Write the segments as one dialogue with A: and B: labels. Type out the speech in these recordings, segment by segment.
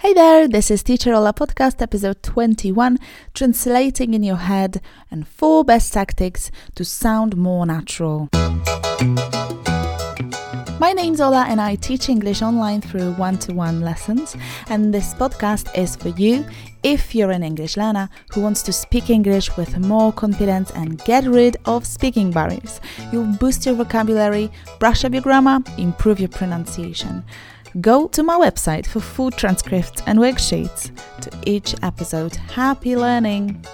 A: Hey there, this is Teacher Ola Podcast, episode 21 Translating in Your Head and Four Best Tactics to Sound More Natural. My name's Ola, and I teach English online through one to one lessons. And this podcast is for you if you're an English learner who wants to speak English with more confidence and get rid of speaking barriers. You'll boost your vocabulary, brush up your grammar, improve your pronunciation. Go to my website for full transcripts and worksheets to each episode. Happy learning!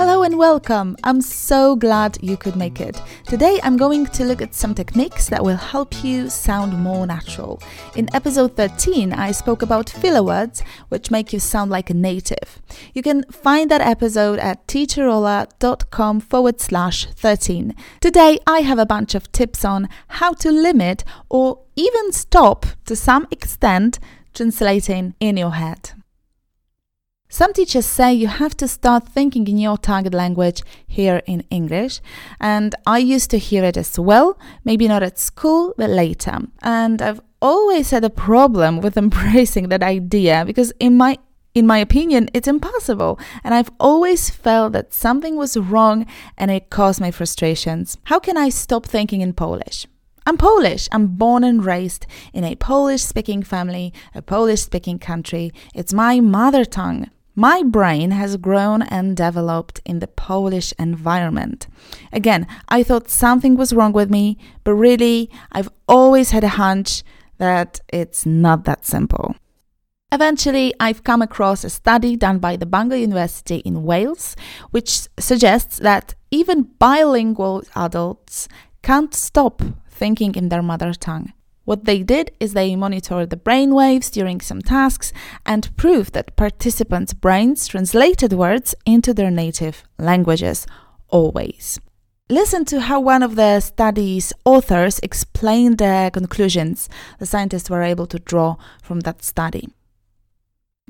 A: Hello and welcome! I'm so glad you could make it. Today I'm going to look at some techniques that will help you sound more natural. In episode 13, I spoke about filler words, which make you sound like a native. You can find that episode at teacherola.com forward slash 13. Today I have a bunch of tips on how to limit or even stop, to some extent, translating in your head. Some teachers say you have to start thinking in your target language here in English, and I used to hear it as well, maybe not at school, but later. And I've always had a problem with embracing that idea because in my in my opinion, it's impossible, and I've always felt that something was wrong and it caused my frustrations. How can I stop thinking in Polish? I'm Polish. I'm born and raised in a Polish speaking family, a Polish speaking country. It's my mother tongue. My brain has grown and developed in the Polish environment. Again, I thought something was wrong with me, but really, I've always had a hunch that it's not that simple. Eventually, I've come across a study done by the Bangor University in Wales, which suggests that even bilingual adults can't stop thinking in their mother tongue. What they did is they monitored the brain waves during some tasks and proved that participants' brains translated words into their native languages always. Listen to how one of the study's authors explained the conclusions the scientists were able to draw from that study.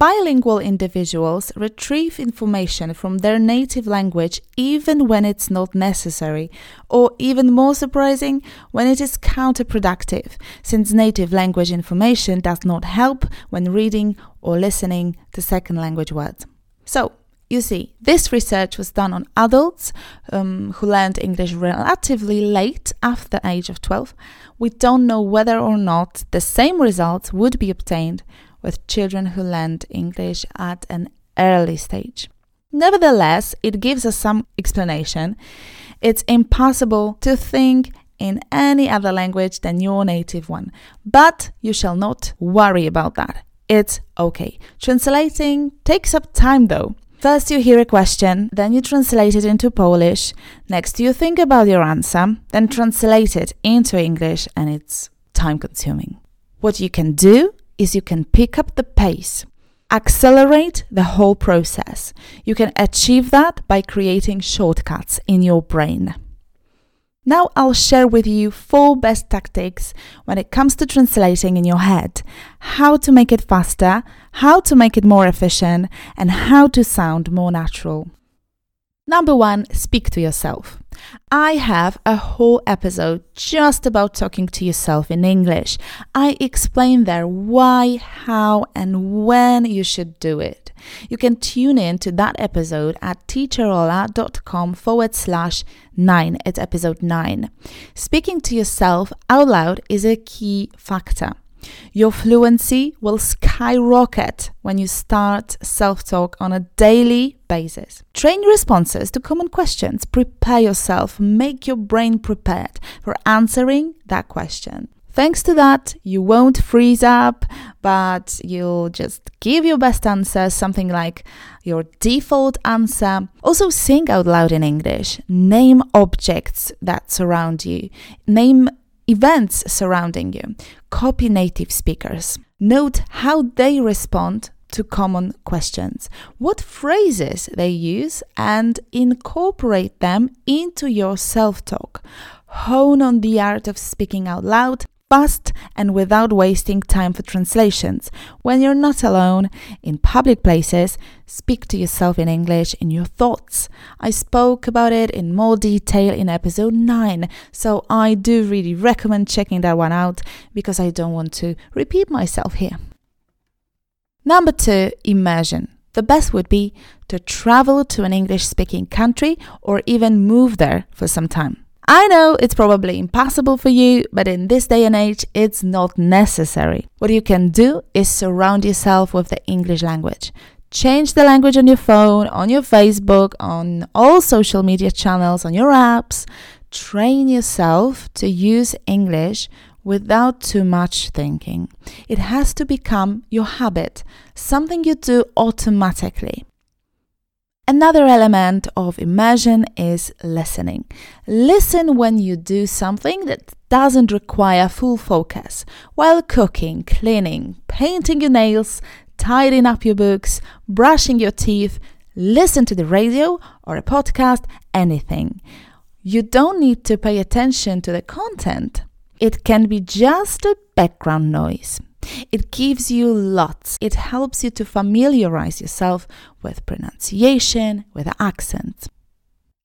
A: Bilingual individuals retrieve information from their native language even when it's not necessary, or even more surprising, when it is counterproductive, since native language information does not help when reading or listening to second language words. So, you see, this research was done on adults um, who learned English relatively late after the age of 12. We don't know whether or not the same results would be obtained with children who learned English at an early stage. Nevertheless, it gives us some explanation. It's impossible to think in any other language than your native one, but you shall not worry about that. It's okay. Translating takes up time though. First, you hear a question, then you translate it into Polish. Next, you think about your answer, then translate it into English, and it's time consuming. What you can do is you can pick up the pace, accelerate the whole process. You can achieve that by creating shortcuts in your brain. Now I'll share with you four best tactics when it comes to translating in your head, how to make it faster, how to make it more efficient, and how to sound more natural. Number one, speak to yourself. I have a whole episode just about talking to yourself in English. I explain there why, how, and when you should do it. You can tune in to that episode at teacherola.com forward slash nine. It's episode nine. Speaking to yourself out loud is a key factor. Your fluency will skyrocket when you start self talk on a daily basis. Train responses to common questions. Prepare yourself, make your brain prepared for answering that question. Thanks to that, you won't freeze up, but you'll just give your best answer, something like your default answer. Also, sing out loud in English. Name objects that surround you. Name events surrounding you. Copy native speakers. Note how they respond to common questions, what phrases they use, and incorporate them into your self talk. Hone on the art of speaking out loud. fast and without wasting time for translations. When you're not alone in public places, speak to yourself in English in your thoughts. I spoke about it in more detail in episode 9, so I do really recommend checking that one out because I don't want to repeat myself here. Number 2, immersion. The best would be to travel to an English speaking country or even move there for some time. I know it's probably impossible for you, but in this day and age, it's not necessary. What you can do is surround yourself with the English language. Change the language on your phone, on your Facebook, on all social media channels, on your apps. Train yourself to use English without too much thinking. It has to become your habit, something you do automatically. Another element of immersion is listening. Listen when you do something that doesn't require full focus. While cooking, cleaning, painting your nails, tidying up your books, brushing your teeth, listen to the radio or a podcast, anything. You don't need to pay attention to the content. It can be just a background noise. It gives you lots. It helps you to familiarize yourself with pronunciation, with accent.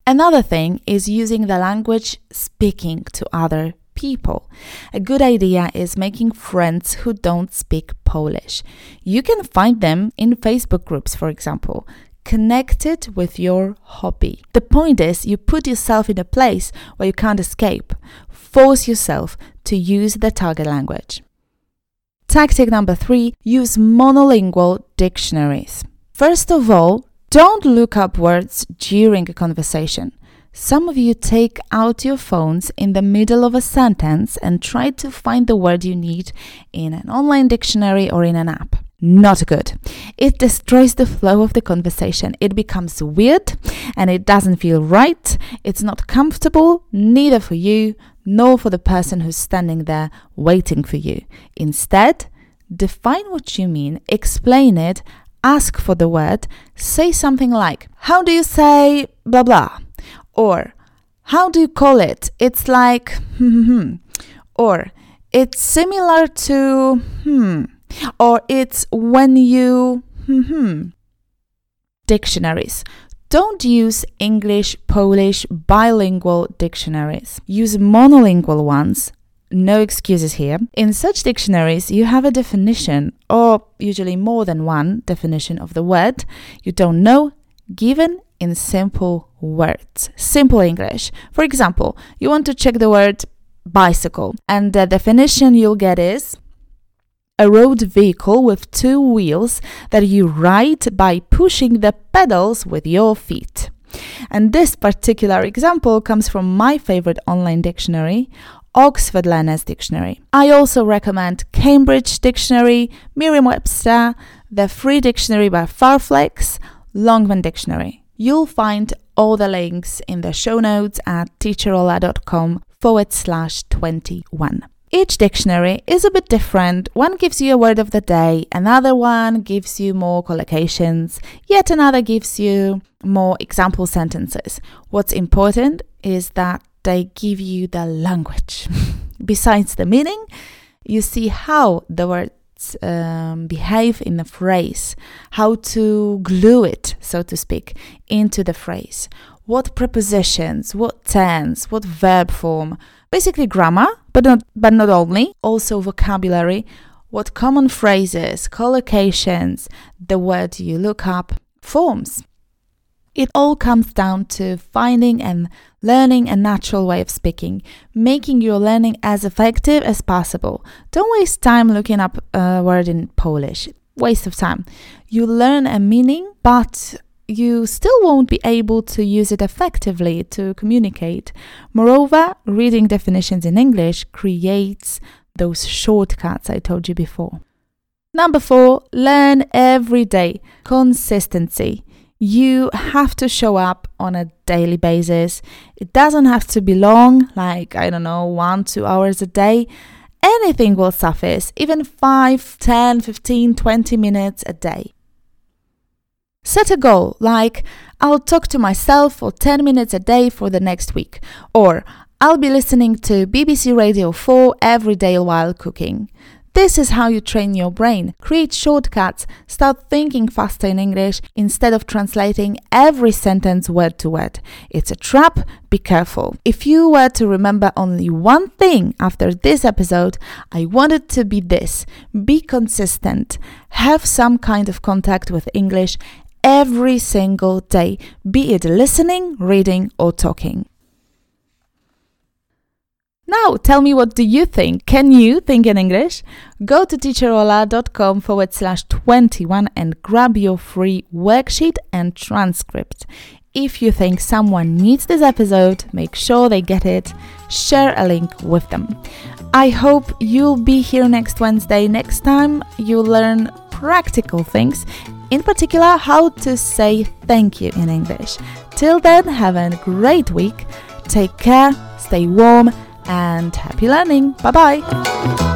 A: Another thing is using the language speaking to other people. A good idea is making friends who don't speak Polish. You can find them in Facebook groups, for example. Connect it with your hobby. The point is, you put yourself in a place where you can't escape. Force yourself to use the target language. Tactic number three use monolingual dictionaries. First of all, don't look up words during a conversation. Some of you take out your phones in the middle of a sentence and try to find the word you need in an online dictionary or in an app. Not good. It destroys the flow of the conversation. It becomes weird and it doesn't feel right. It's not comfortable, neither for you nor for the person who's standing there waiting for you. Instead, define what you mean, explain it, ask for the word, say something like, How do you say blah blah? Or, How do you call it? It's like, hmm, hmm, hmm. Or, It's similar to, hmm. Or, It's when you, hmm. Dictionaries. Don't use English, Polish, bilingual dictionaries. Use monolingual ones. No excuses here. In such dictionaries, you have a definition, or usually more than one definition of the word you don't know, given in simple words, simple English. For example, you want to check the word bicycle, and the definition you'll get is a road vehicle with two wheels that you ride by pushing the pedals with your feet. And this particular example comes from my favorite online dictionary, Oxford Learner's Dictionary. I also recommend Cambridge Dictionary, Merriam Webster, the free dictionary by Farlex, Longman Dictionary. You'll find all the links in the show notes at teacherola.com forward slash 21. Each dictionary is a bit different. One gives you a word of the day, another one gives you more collocations, yet another gives you more example sentences. What's important is that they give you the language. Besides the meaning, you see how the words um, behave in a phrase, how to glue it, so to speak, into the phrase. What prepositions, what tense, what verb form, basically grammar, but not but not only, also vocabulary, what common phrases, collocations, the word you look up, forms. It all comes down to finding and learning a natural way of speaking, making your learning as effective as possible. Don't waste time looking up a word in Polish. Waste of time. You learn a meaning, but you still won't be able to use it effectively to communicate. Moreover, reading definitions in English creates those shortcuts I told you before. Number four, learn every day. Consistency. You have to show up on a daily basis. It doesn't have to be long, like, I don't know, one, two hours a day. Anything will suffice, even 5, 10, 15, 20 minutes a day. Set a goal like I'll talk to myself for 10 minutes a day for the next week, or I'll be listening to BBC Radio 4 every day while cooking. This is how you train your brain. Create shortcuts. Start thinking faster in English instead of translating every sentence word to word. It's a trap. Be careful. If you were to remember only one thing after this episode, I want it to be this be consistent. Have some kind of contact with English every single day, be it listening, reading, or talking. Now, tell me what do you think? Can you think in English? Go to teacherola.com forward slash 21 and grab your free worksheet and transcript. If you think someone needs this episode, make sure they get it. Share a link with them. I hope you'll be here next Wednesday. Next time, you'll learn practical things, in particular, how to say thank you in English. Till then, have a great week. Take care, stay warm and happy learning. Bye bye.